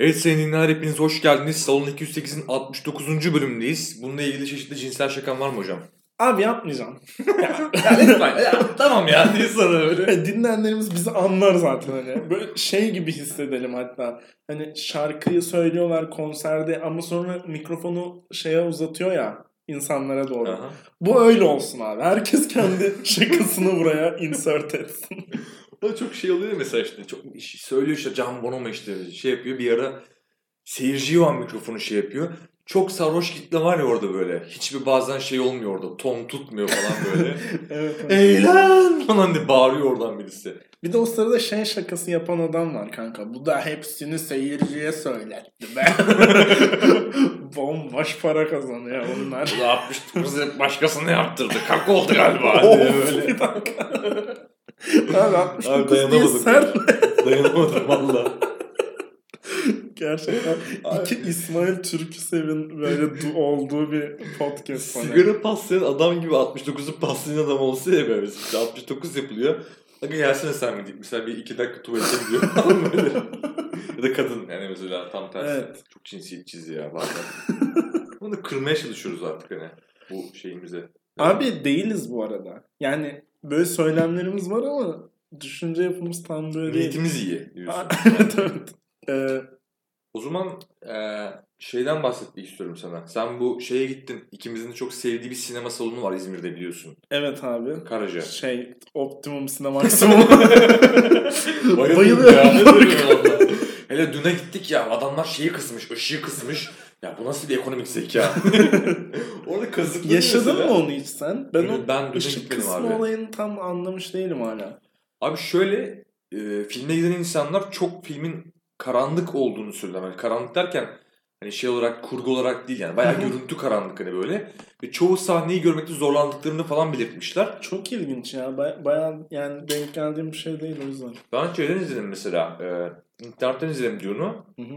Evet sayın dinleyenler hepiniz hoş geldiniz. Salon 208'in 69. bölümündeyiz. Bununla ilgili çeşitli cinsel şakan var mı hocam? Abi yapmayacağım. ya lütfen ya, tamam ya diye sana öyle. Dinleyenlerimiz bizi anlar zaten hani. Böyle şey gibi hissedelim hatta. Hani şarkıyı söylüyorlar konserde ama sonra mikrofonu şeye uzatıyor ya insanlara doğru. Aha. Bu öyle olsun abi. Herkes kendi şakasını buraya insert etsin. Da çok şey oluyor mesela işte çok söylüyor işte Can Bonomo işte şey yapıyor bir ara seyirciye o an mikrofonu şey yapıyor. Çok sarhoş kitle var ya orada böyle. Hiçbir bazen şey olmuyor orada. Ton tutmuyor falan böyle. evet, evet. Eğlen falan diye bağırıyor oradan birisi. Bir de o sırada şey şakası yapan adam var kanka. Bu da hepsini seyirciye söyletti be. Bomboş para kazanıyor onlar. Bu da 69 hep başkasına yaptırdı. Kak oldu galiba. Of, böyle. Abi 69 Abi diye dayanamadım. sert. Dayanamadım valla. Gerçekten iki İsmail Türküsev'in böyle du- olduğu bir podcast. Sigara paslayan adam gibi 69'u paslayan adam olsa ya böyle. İşte 69 yapılıyor. Aga gelsene sen mi diyeyim. Mesela bir iki dakika tuvalete gidiyor ya da kadın yani mesela tam tersi. Evet. Çok cinsiyetçiyiz ya bazen. Bunu kırmaya çalışıyoruz artık hani bu şeyimize. Abi değiliz bu arada. Yani böyle söylemlerimiz var ama düşünce yapımız tam böyle değil. Niyetimiz iyi diyorsun. evet evet. Ee, O zaman eee, şeyden bahsetmek istiyorum sana. Sen bu şeye gittin. İkimizin de çok sevdiği bir sinema salonu var İzmir'de biliyorsun. evet abi. Karaca. Şey Optimum Sinemaksimum. Bayılıyorum Bayılıyorum. Hele düne gittik ya adamlar şeyi kısmış, ışığı kısmış. Ya bu nasıl bir ekonomik zeka? Kazıklı Yaşadın mesela. mı onu hiç sen? Ben Düne- o ben düne ışık gitmedim kısmı abi. olayını tam anlamış değilim hala. Abi şöyle e, filme giden insanlar çok filmin karanlık olduğunu söylüyorlar. Yani karanlık derken hani şey olarak kurgu olarak değil yani bayağı Hı hı. görüntü karanlık hani böyle. Ve çoğu sahneyi görmekte zorlandıklarını falan belirtmişler. Çok ilginç ya. Ba- bayağı yani denk geldiğim bir şey değil o yüzden. Ben şeyden izledim mesela. E, internetten izledim Dune'u. Hı hı.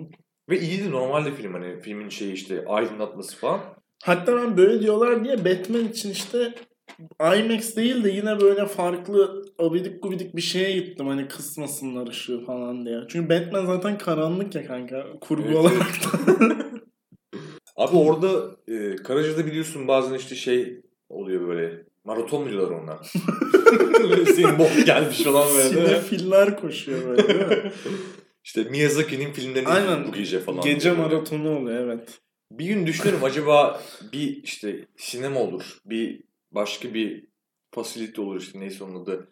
Ve iyiydi normalde film hani filmin şeyi işte aydınlatması falan. Hatta ben böyle diyorlar diye Batman için işte IMAX değil de yine böyle farklı abidik gubidik bir şeye gittim hani kısmasınlar ışığı falan diye. Çünkü Batman zaten karanlık ya kanka kurgu Evet. olarak da. Abi orada e, Karaca'da biliyorsun bazen işte şey oluyor böyle maraton mu diyorlar onlar? senin bok gelmiş falan böyle. Sinefiller koşuyor böyle değil mi? işte Miyazaki'nin filmlerini Aynen. bu gece falan. Gece maratonu oluyor evet. Bir gün düşünüyorum acaba bir işte sinema olur. Bir başka bir fasilite olur işte neyse onun adı.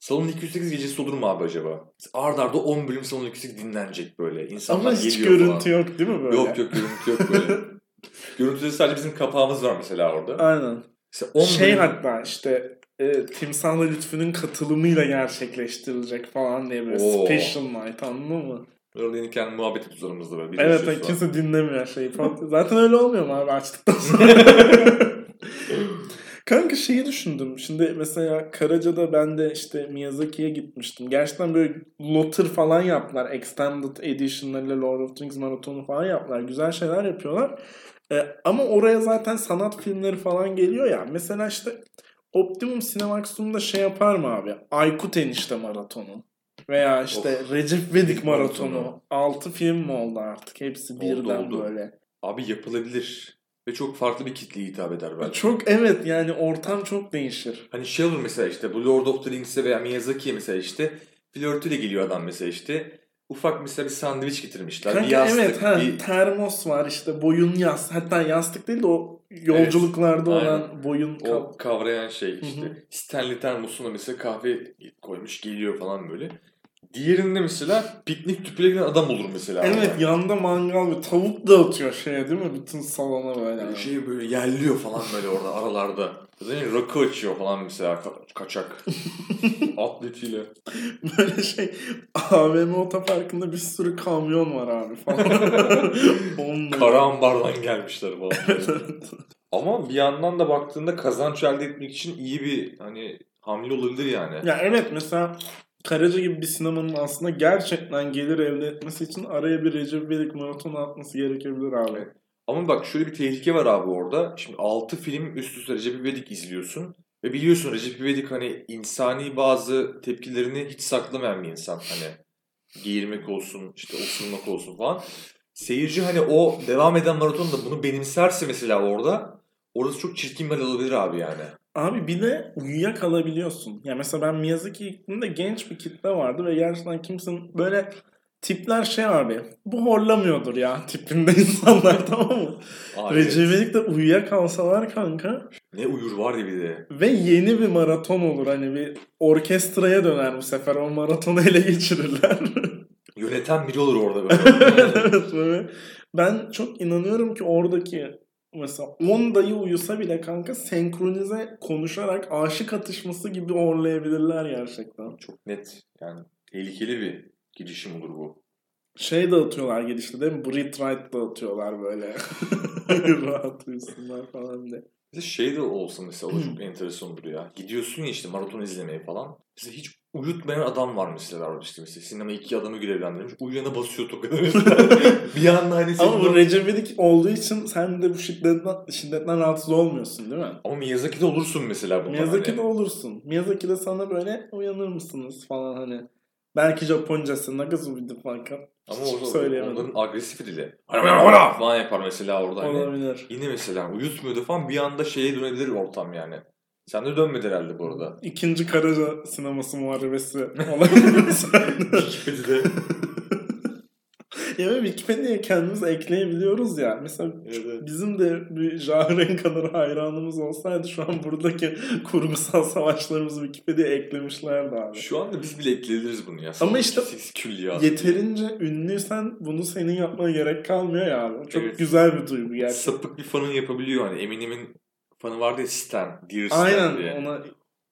Salon 208 gecesi olur mu abi acaba? Ard arda 10 bölüm Salon 208 dinlenecek böyle. İnsanlar Ama hiç geliyor görüntü falan. yok değil mi böyle? Yok yok görüntü yok böyle. Görüntüde sadece bizim kapağımız var mesela orada. Aynen. Mesela 10 Şey bölüm- hatta işte e, Timsah'la Lütfü'nün katılımıyla gerçekleştirilecek falan diye böyle Oo. special night anladın mı? Orada yeni kendi muhabbet ediyoruz aramızda böyle. Evet falan. kimse dinlemiyor şeyi. Zaten öyle olmuyor mu abi açtıktan sonra? Kanka şeyi düşündüm. Şimdi mesela Karaca'da ben de işte Miyazaki'ye gitmiştim. Gerçekten böyle lotter falan yaptılar. Extended Edition'larıyla Lord of the Rings maratonu falan yaptılar. Güzel şeyler yapıyorlar. Ee, ama oraya zaten sanat filmleri falan geliyor ya. Mesela işte Optimum Cinemax'ımda şey yapar mı abi? Aykut Enişte maratonu. Veya işte Recep İvedik maratonu. maratonu. 6 film mi oldu artık? Hepsi Oldu, birden oldu. böyle. Abi yapılabilir. Ve çok farklı bir kitleye hitap eder belki. Çok evet yani ortam çok değişir. Hani şey olur mesela işte bu Lord of the Rings'e veya Miyazaki'ye mesela işte flörtüyle geliyor adam mesela işte. Ufak mesela bir sandviç getirmişler. bir Kanka yastık, evet ha, bir termos var işte boyun yas. Hatta yastık değil de o yolculuklarda Evet, olan boyun o kap. kavrayan şey işte. Hı hı. Stanley termosuna mesela kahve koymuş geliyor falan böyle. Diğerinde mesela piknik tüpüyle giden adam olur mesela. Evet orada. yanda mangal ve tavuk dağıtıyor şeye değil mi? Bütün salona böyle. Böyle şey böyle yerliyor falan böyle orada aralarda. Zaten rakı açıyor falan mesela ka- kaçak. Atletiyle. Böyle şey AVM otoparkında bir sürü kamyon var abi falan. Onunla- Kara ambardan gelmişler falan. Ama bir yandan da baktığında kazanç elde etmek için iyi bir hani hamle olabilir yani. Ya evet mesela Karaca gibi bir sinemanın aslında gerçekten gelir elde etmesi için araya bir Recep İvedik maratonu atması gerekebilir abi. Ama bak şöyle bir tehlike var abi orada. Şimdi 6 film üst üste Recep İvedik izliyorsun. Ve biliyorsun Recep İvedik hani insani bazı tepkilerini hiç saklamayan bir insan. Hani geğirmek olsun, işte osurmak olsun falan. Seyirci hani o devam eden maratonda bunu benimserse mesela orada orası çok çirkin bir olabilir abi yani. Abi bir de uyuyakalabiliyorsun. Ya mesela ben Miyazaki gittiğimde genç bir kitle vardı ve gerçekten kimsenin böyle tipler şey abi bu horlamıyordur ya tipinde insanlar tamam mı? Recep de uyuyakalsalar kanka Ne uyur var ya bir de. ve yeni bir maraton olur. Hani bir orkestraya döner bu sefer o maratonu ele geçirirler. Yöneten biri olur orada böyle. evet böyle. Ben çok inanıyorum ki oradaki mesela 10 dayı uyusa bile kanka senkronize konuşarak aşık atışması gibi horlayabilirler gerçekten. çok net yani tehlikeli bir girişim olur bu. Şey dağıtıyorlar girişte değil mi? Brit Right dağıtıyorlar böyle. Rahat uyusunlar falan diye. Mesela şey de olsa mesela o da çok enteresan olur ya. Gidiyorsun ya işte maraton izlemeye falan. Mesela hiç uyutmayan adam var mesela orada işte mesela sinema iki adamı görevlendirmiş. Uyuyana basıyor tokadı bir anda hani Ama bu Recep İvedik olduğu için sen de bu şiddetten, şiddetten rahatsız olmuyorsun değil mi? Ama Miyazaki'de olursun mesela bundan Miyazaki'de hani. olursun. Miyazaki'de sana böyle uyanır mısınız falan hani. Belki Japoncası Nagazubidi falan. Ama orada söyleyemedim. onların agresif dili. falan yapar mesela orada hani. Olabilir. Yine mesela uyutmuyordu falan bir anda şeye dönebilir ortam yani. Sen de dönmedi herhalde bu arada. İkinci Karaca sineması muharebesi olabilir. Wikipedia'da. ya Wikipedia'ya kendimiz ekleyebiliyoruz ya. Mesela Evet. bizim de bir Jahreyn kadar hayranımız olsaydı şu an buradaki kurgusal savaşlarımızı Wikipedia'ya eklemişlerdi abi. Şu anda biz bile ekleyebiliriz bunu ya. Ama işte. Yeterince ünlüysen bunu senin yapmana gerek kalmıyor ya abi. Çok Evet. güzel bir duygu gerçekten. Sapık bir fanın yapabiliyor hani. Eminem'in fanı vardı ya Stan. Dear Stan Aynen diye. ona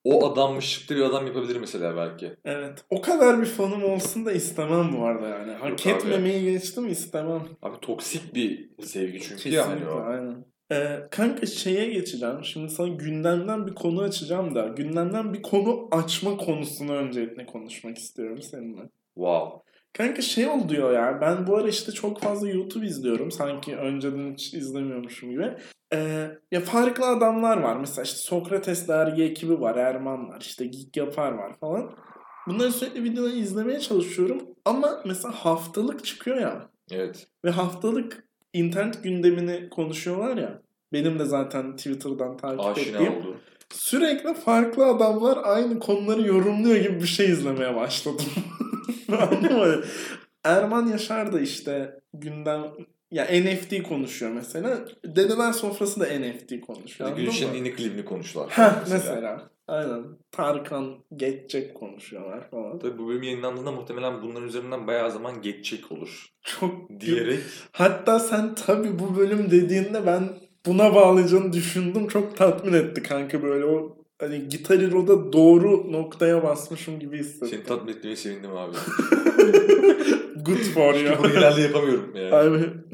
O adammışlıkta bir adam yapabilir mesela belki. evet. O kadar bir fanım olsun da istemem bu arada yani. Hak Yok abi. etmemeyi geçtim istemem. Abi toksik bir sevgi çünkü Kesinlikle yani o. aynen. Ee, kanka şeye geçeceğim. Şimdi sana gündemden bir konu açacağım da gündemden bir konu açma konusunu öncelikle konuşmak istiyorum seninle. Wow. Kanka şey oldu diyor ya. Ben bu ara işte çok fazla YouTube izliyorum. Sanki önceden hiç izlemiyormuşum gibi. Ee, ya farklı adamlar var. Mesela işte Sokrates dergi ekibi var. Erman var. işte Geek Yapar var falan. Bunların sürekli videoları izlemeye çalışıyorum. Ama mesela haftalık çıkıyor ya. Evet. Ve haftalık internet gündemini konuşuyorlar ya. Benim de zaten Twitter'dan takip Aşina ettiğim. oldu. Sürekli farklı adamlar aynı konuları yorumluyor gibi bir şey izlemeye başladım. Erman Yaşar da işte gündem ya NFT konuşuyor mesela. Dedeler sofrası da NFT konuşuyor. Yani Gülşen'in yeni klibini konuştular. Heh, mesela. Aynen. Tarkan geçecek konuşuyorlar falan. Tabii bu bölüm yayınlandığında muhtemelen bunların üzerinden bayağı zaman geçecek olur. Çok Diyerek Hatta sen tabii bu bölüm dediğinde ben buna bağlayacağını düşündüm. Çok tatmin etti kanka böyle o hani Gitar Hero'da doğru noktaya basmışım gibi hissettim. seni tatmin etmeye sevindim abi. Good for you. Bunu genelde yapamıyorum yani. I'm...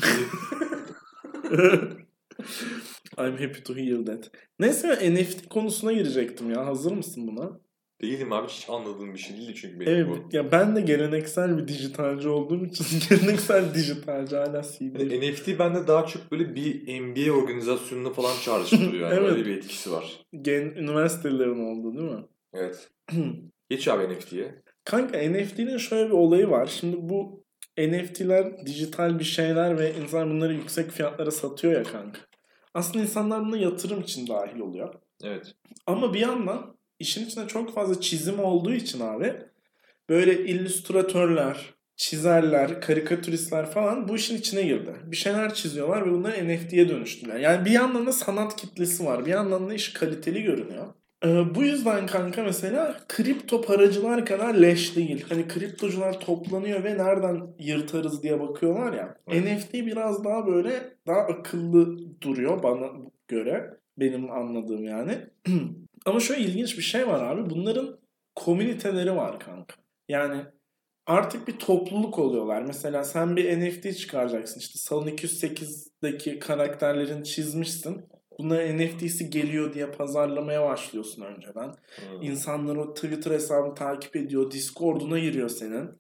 I'm happy to hear that. Neyse NFT konusuna girecektim ya. Hazır mısın buna? Değilim abi hiç anladığım bir şey değil çünkü benim Evet. bu. Ya ben de geleneksel bir dijitalci olduğum için geleneksel dijitalci hala CD. Yani NFT bende daha çok böyle bir NBA organizasyonunu falan çağrıştırıyor. Yani Evet. Böyle bir etkisi var. Gen üniversitelerin oldu değil mi? Evet. Geç abi NFT'ye. Kanka NFT'nin şöyle bir olayı var. Şimdi bu NFT'ler dijital bir şeyler ve insan bunları yüksek fiyatlara satıyor ya kanka. Aslında insanlar buna yatırım için dahil oluyor. Evet. Ama bir yandan işin içinde çok fazla çizim olduğu için abi böyle illüstratörler, çizerler, karikatüristler falan bu işin içine girdi. Bir şeyler çiziyorlar ve bunları NFT'ye dönüştüler. Yani bir yandan da sanat kitlesi var. Bir yandan da iş kaliteli görünüyor. Ee, bu yüzden kanka mesela kripto paracılar kadar leş değil. Hani kriptocular toplanıyor ve nereden yırtarız diye bakıyorlar ya. Evet. NFT biraz daha böyle daha akıllı duruyor bana göre. Benim anladığım yani. Ama şöyle ilginç bir şey var abi. Bunların komüniteleri var kanka. Yani artık bir topluluk oluyorlar. Mesela sen bir NFT çıkaracaksın. İşte Salon 208'deki karakterlerini çizmişsin. Bunların NFT'si geliyor diye pazarlamaya başlıyorsun önceden. Hmm. İnsanlar o Twitter hesabını takip ediyor. Discord'una giriyor senin.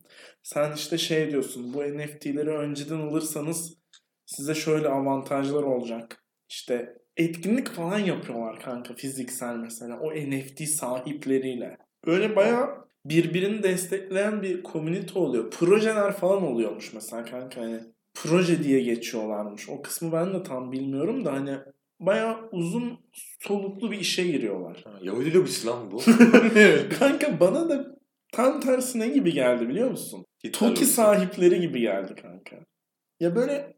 Sen işte şey diyorsun. Bu NFT'leri önceden alırsanız size şöyle avantajlar olacak. İşte etkinlik falan yapıyorlar kanka fiziksel mesela. O NFT sahipleriyle. Böyle bayağı birbirini destekleyen bir komünite oluyor. Projeler falan oluyormuş mesela kanka hani proje diye geçiyorlarmış. O kısmı ben de tam bilmiyorum da hani bayağı uzun soluklu bir işe giriyorlar. Ha, Yahudi lobisi lan bu. kanka bana da tam tersine gibi geldi biliyor musun? Toki sahipleri gibi geldi kanka. Ya böyle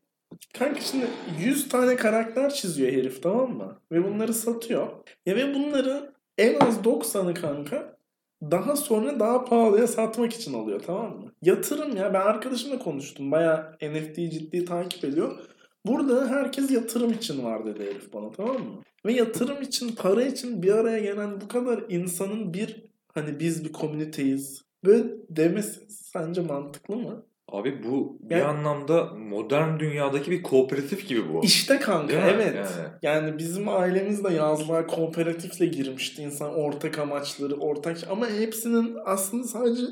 kanka şimdi 100 tane karakter çiziyor herif tamam mı? Ve bunları satıyor. Ya ve bunları en az 90'ı kanka daha sonra daha pahalıya satmak için alıyor tamam mı? Yatırım ya ben arkadaşımla konuştum. Baya NFT'yi ciddi takip ediyor. Burada herkes yatırım için var dedi herif bana tamam mı? Ve yatırım için, para için bir araya gelen bu kadar insanın bir hani biz bir komüniteyiz. Böyle demesi sence mantıklı mı? Abi bu bir Yani- anlamda modern dünyadaki bir kooperatif gibi bu. İşte kanka Değil evet. Yani. Yani. bizim ailemiz de yazlığa kooperatifle girmişti. İnsan ortak amaçları, ortak ama hepsinin aslında sadece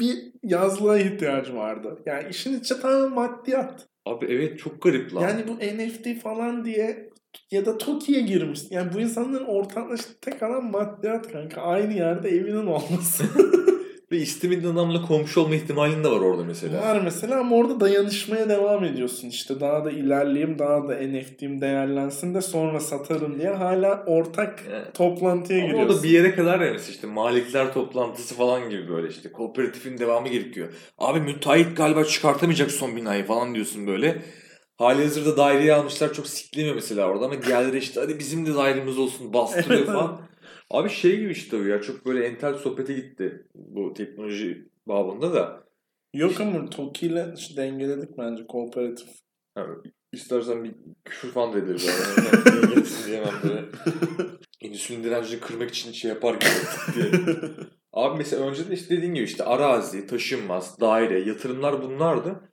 bir yazlığa ihtiyacı vardı. Yani işin içi tamamen maddiyat. Abi evet çok garip lan. Yani bu NFT falan diye ya da Toki'ye girmiş. Yani bu insanların ortaklaştığı tek alan maddiyat kanka. Aynı yerde evinin olması. Ve istemediğin adamla komşu olma ihtimalin de var orada mesela. Var mesela ama orada dayanışmaya devam ediyorsun işte. Daha da ilerleyeyim, daha da NFT'im değerlensin de sonra satarım diye hala ortak Evet. toplantıya Ama giriyorsun. da bir yere kadar yani işte malikler toplantısı falan gibi böyle işte kooperatifin devamı gerekiyor. Abi müteahhit galiba çıkartamayacak son binayı falan diyorsun böyle. Hali hazırda daireyi almışlar çok siklemiyor mesela orada ama diğerleri işte hadi bizim de dairemiz olsun bastırıyor Evet, falan. Abi şey gibi işte o ya çok böyle entel sohbete gitti bu teknoloji babında da. Yok ama Toki ile dengeledik bence kooperatif. Ha, istersen bir küfür falan da ederiz. Yani. Yani diyemem böyle. İnsülin direncini kırmak için şey yapar gibi diye. Abi mesela önceden işte dediğin gibi işte arazi, taşınmaz, daire, yatırımlar bunlardı.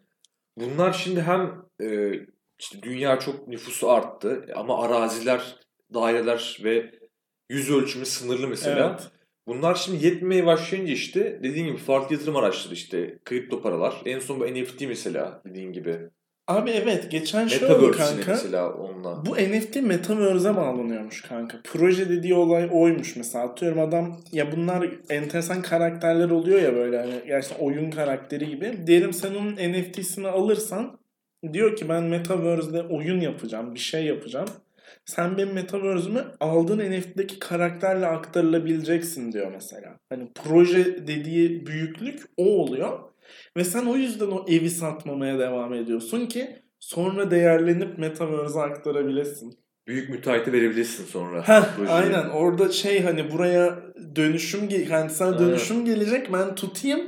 Bunlar şimdi hem e, işte dünya çok nüfusu arttı ama araziler, daireler ve yüz ölçümü sınırlı mesela. Evet. Bunlar şimdi yetmeye başlayınca işte dediğin gibi farklı yatırım araçları işte kripto paralar. En son bu NFT mesela dediğin gibi. Abi evet geçen şey oldu kanka. mesela onunla. Bu NFT Metaverse'e bağlanıyormuş kanka. Proje dediği olay oymuş mesela. Atıyorum adam ya bunlar enteresan karakterler oluyor ya böyle hani gerçekten oyun karakteri gibi. Diyelim sen onun NFT'sini alırsan diyor ki ben Metaverse'de oyun yapacağım, bir şey yapacağım. Sen benim Metaverse'ümü aldığın NFT'deki karakterle aktarılabileceksin diyor mesela. Hani proje dediği büyüklük o oluyor. Ve sen o yüzden o evi satmamaya devam ediyorsun ki sonra değerlenip Metaverse'e aktarabilesin. Büyük müteahhite verebilirsin sonra. Heh, aynen orada şey hani buraya dönüşüm kentsel Aynen. dönüşüm gelecek ben tutayım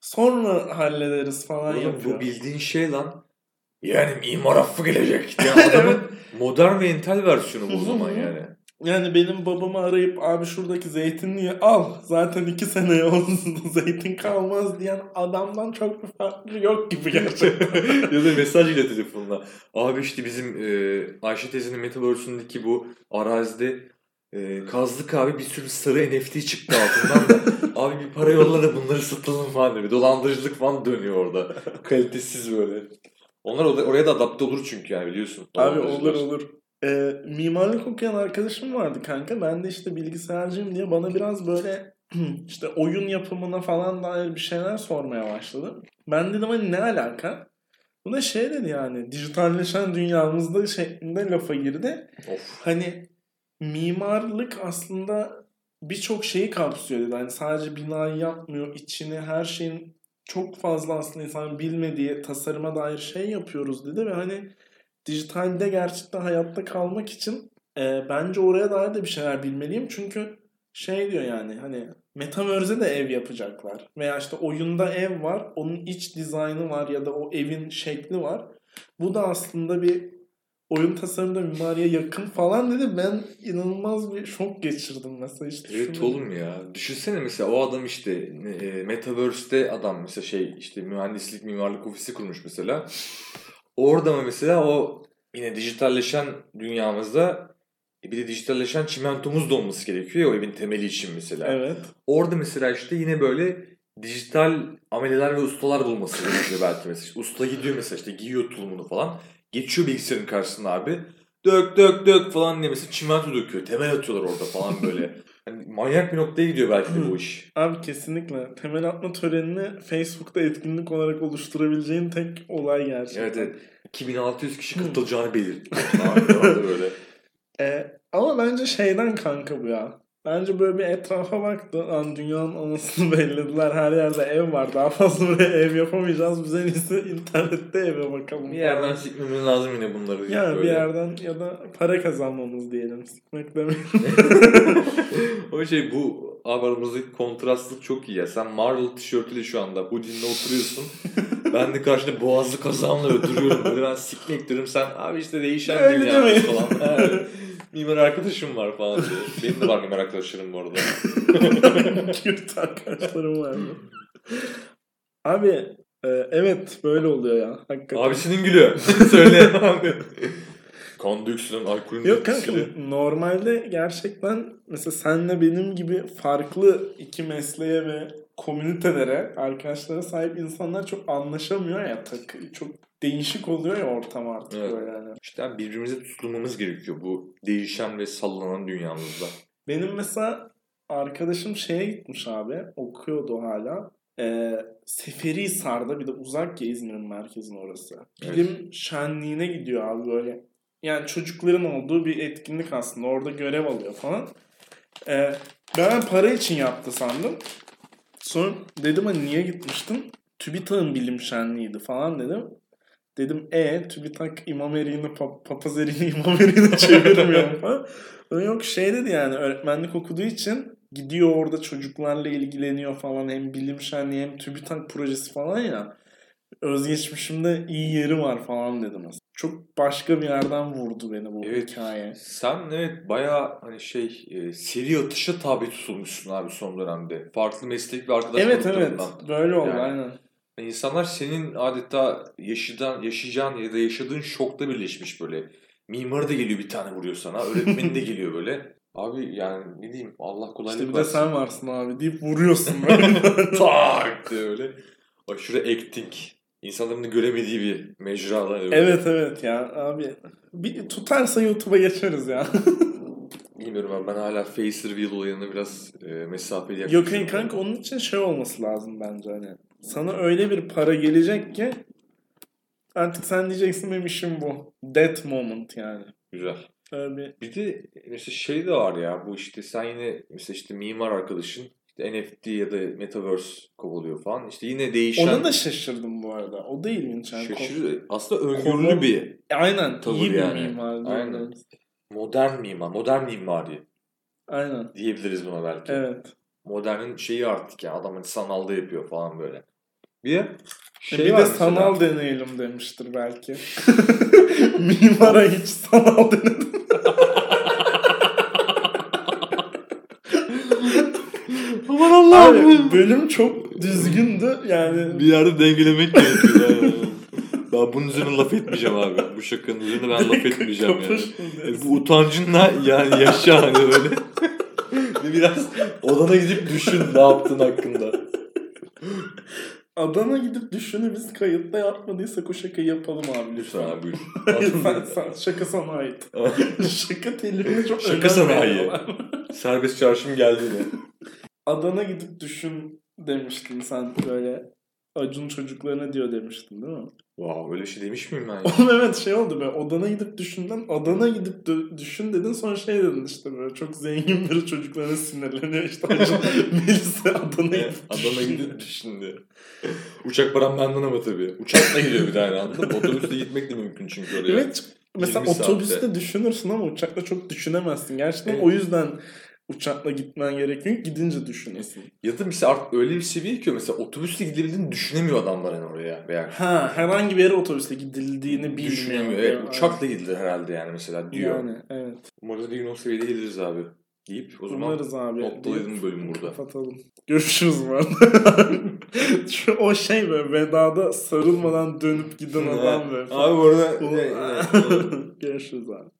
sonra hallederiz falan Oğlum yapıyor. bu bildiğin şey lan. Yani mimar affı gelecek. diye adamın modern ve entel versiyonu bu o zaman yani. Yani benim babamı arayıp abi şuradaki zeytinliği al zaten iki seneye olsun zeytin kalmaz diyen adamdan çok bir farklı yok gibi gerçekten. ya da mesaj ile telefonla. Abi işte bizim e, Ayşe teyzenin Metaverse'ündeki bu arazide e, kazdık abi bir sürü sarı NFT çıktı altından da. abi bir para yolla da bunları satalım falan. Bir dolandırıcılık falan dönüyor orada. Kalitesiz böyle. Onlar oraya da adapte olur çünkü yani biliyorsun. Abi olur olur. Ee, mimarlık okuyan arkadaşım vardı kanka. Ben de işte bilgisayarcıyım diye bana biraz böyle işte oyun yapımına falan dair bir şeyler sormaya başladı. Ben dedim hani ne alaka? Bu da şey dedi yani dijitalleşen dünyamızda şeklinde lafa girdi. Of. Hani mimarlık aslında birçok şeyi kapsıyor dedi. Hani sadece binayı yapmıyor, içini her şeyin çok fazla aslında insanın bilmediği tasarıma dair şey yapıyoruz dedi ve hani dijitalde gerçekten hayatta kalmak için e, bence oraya dair de bir şeyler bilmeliyim. Çünkü şey diyor yani hani Metaverse'e de ev yapacaklar. Veya işte oyunda ev var, onun iç dizaynı var ya da o evin şekli var. Bu da aslında bir oyun tasarımda mimariye yakın falan dedi. Ben inanılmaz bir şok geçirdim mesela işte. Evet şunu- oğlum ya. Düşünsene mesela o adam işte e, Metaverse'de adam mesela şey işte mühendislik mimarlık ofisi kurmuş mesela. Orada mı mesela o yine dijitalleşen dünyamızda e, bir de dijitalleşen çimentomuz da olması gerekiyor ya o evin temeli için mesela. Evet. Orada mesela işte yine böyle dijital ameleler ve ustalar bulması gerekiyor belki mesela. İşte usta gidiyor mesela işte giyiyor tulumunu falan. Geçiyor bilgisayarın karşısına abi. Dök dök dök falan diye mesela çimento döküyor. Temel atıyorlar orada falan böyle. hani manyak bir noktaya gidiyor belki de bu iş. Abi kesinlikle. Temel atma törenini Facebook'ta etkinlik olarak oluşturabileceğin tek olay gerçekten. Evet evet. 2600 kişi katılacağını belirtti. Böyle. E, ama bence şeyden kanka bu ya. Bence böyle bir etrafa baktı. Lan dünyanın anasını bellediler. Her yerde ev var. Daha fazla buraya ev yapamayacağız. Biz en iyisi internette eve bakalım. Bir yerden sikmemiz lazım yine bunları. Yani bir böyle. yerden ya da para kazanmamız diyelim. Sıkmak demeyin. o şey bu aramızdaki kontrastlık çok iyi ya. Sen Marvel tişörtüyle şu anda hoodie'nle oturuyorsun. ben de karşında boğazlı kazanla öldürüyorum. Böyle ben sikmek diyorum. Sen abi işte değişen Öyle dünya falan. Mimar arkadaşım var falan diyor. Benim de var mimar arkadaşlarım bu arada. Kürt arkadaşlarım var mı? Abi e, evet böyle oluyor ya. Hakikaten. Abisinin gülü. Söyle abi. Kondiksiyon, alkolün Yok kanka normalde gerçekten mesela senle benim gibi farklı iki mesleğe ve komünitelere, arkadaşlara sahip insanlar çok anlaşamıyor ya takı. Çok değişik oluyor ya ortam artık Evet. böyle yani. İşte birbirimize tutulmamız gerekiyor bu değişen ve sallanan dünyamızda. Benim mesela arkadaşım şeye gitmiş abi. Okuyordu hala. Ee, Seferihisar'da bir de uzak ya İzmir'in merkezin orası. Evet. Bilim şenliğine gidiyor abi böyle. Yani çocukların olduğu bir etkinlik aslında. Orada görev alıyor falan. Ee, ben para için yaptı sandım. Sonra dedim hani niye gitmiştin? TÜBİTAK'ın bilim şenliğiydi falan dedim. Dedim e TÜBİTAK imam eriğini pap- papaz eriğini imam eriğine çevirmiyor falan. Yok şey dedi yani öğretmenlik okuduğu için gidiyor orada çocuklarla ilgileniyor falan hem bilim şenliği hem TÜBİTAK projesi falan ya. Özgeçmişimde iyi yeri var falan dedim. aslında. Çok başka bir yerden vurdu beni bu Evet. hikaye. Sen evet bayağı hani şey e, seri atışa tabi tutulmuşsun abi son dönemde. Farklı meslek ve arkadaş Evet evet böyle oldu Yani. aynen. Yani İnsanlar senin adeta yaşadan, yaşayacağın ya da yaşadığın şokta birleşmiş böyle. Mimarı da geliyor bir tane vuruyor sana. Öğretmeni de geliyor böyle. Abi yani ne diyeyim Allah kolaylık İşte bir de versin. sen varsın abi deyip vuruyorsun böyle. tak diye öyle. Aşırı acting. İnsanların da göremediği bir mecrada. öyle. evet evet ya abi. Bir tutarsa YouTube'a geçeriz ya. Bilmiyorum abi ben hala face reveal olayına biraz e, mesafeli Yok yaklaşıyorum. hayır kanka onun için şey olması lazım bence hani. Sana öyle bir para gelecek ki artık sen diyeceksin benim işim bu. That moment yani. Güzel. Öyle bir Bir de mesela şey de var ya bu işte sen yine mesela işte mimar arkadaşın işte NFT ya da Metaverse kovalıyor falan. İşte yine değişen Ona da şaşırdım bu arada. O da ilginç. Yani. şaşırıyor. Aslında öngörülü Konu- bir Aynen. Tavır iyi bir yani. mimar. Aynen. modern mimar, modern mimari Aynen. diyebiliriz buna belki. Evet. Modernin şeyi artık ya adam hani sanalda yapıyor falan böyle. Bir de şey bir de sanal deneyelim demiştir belki. Mimara hiç sanal denedim. Abi bölüm çok düzgündü yani. Bir yerde dengelemek gerekiyor. yani. ben bunun üzerine laf etmeyeceğim abi. Bu şakanın üzerine ben laf etmeyeceğim yani. Yani dersin? bu utancınla yani yaşa hani böyle. Bir biraz odana gidip düşün ne yaptın hakkında. Adana gidip düşünü biz kayıtta yapmadıysak o şakayı yapalım abi Lütfen abi buyur. Sen, sen, şaka sana ait. şaka telifine çok Şaka sanayi. veriyorlar. Serbest çarşım geldi yine. Adana gidip düşün demiştin sen böyle. Acun çocuklarına diyor demiştin değil mi? Wow öyle şey demiş miyim ben ya? Oğlum evet şey oldu be. Odana gidip düşünden Adana gidip dö- düşün dedin sonra şey dedin işte böyle çok zengin bir çocuklarına sinirleniyor işte Acun Melis'e Adana'ya Evet, gidip Adana düşün. gidip şimdi. Uçak param benden ama tabii. Uçakla gidiyor bir tane anladın? Otobüsle gitmek de mümkün çünkü oraya. Evet mesela 20 saatte. otobüste düşünürsün ama uçakla çok düşünemezsin. Gerçekten Evet. o yüzden uçakla gitmen gerekiyor. Gidince düşünüyorsun. Ya da mesela artık öyle bir seviye ki mesela otobüsle gidebildiğini düşünemiyor adamlar yani oraya. Veya Ha herhangi bir yere otobüste gidildiğini bilmiyor. düşünemiyor. Evet, Yani. uçakla gidilir herhalde yani mesela diyor. Yani evet. Umarız bir gün o seviyede geliriz abi. Deyip o zaman Umarız abi. noktalayalım bölüm burada. Kapatalım. Görüşürüz bu arada. Şu o şey böyle vedada sarılmadan dönüp giden adam böyle. Abi bu arada Görüşürüz abi.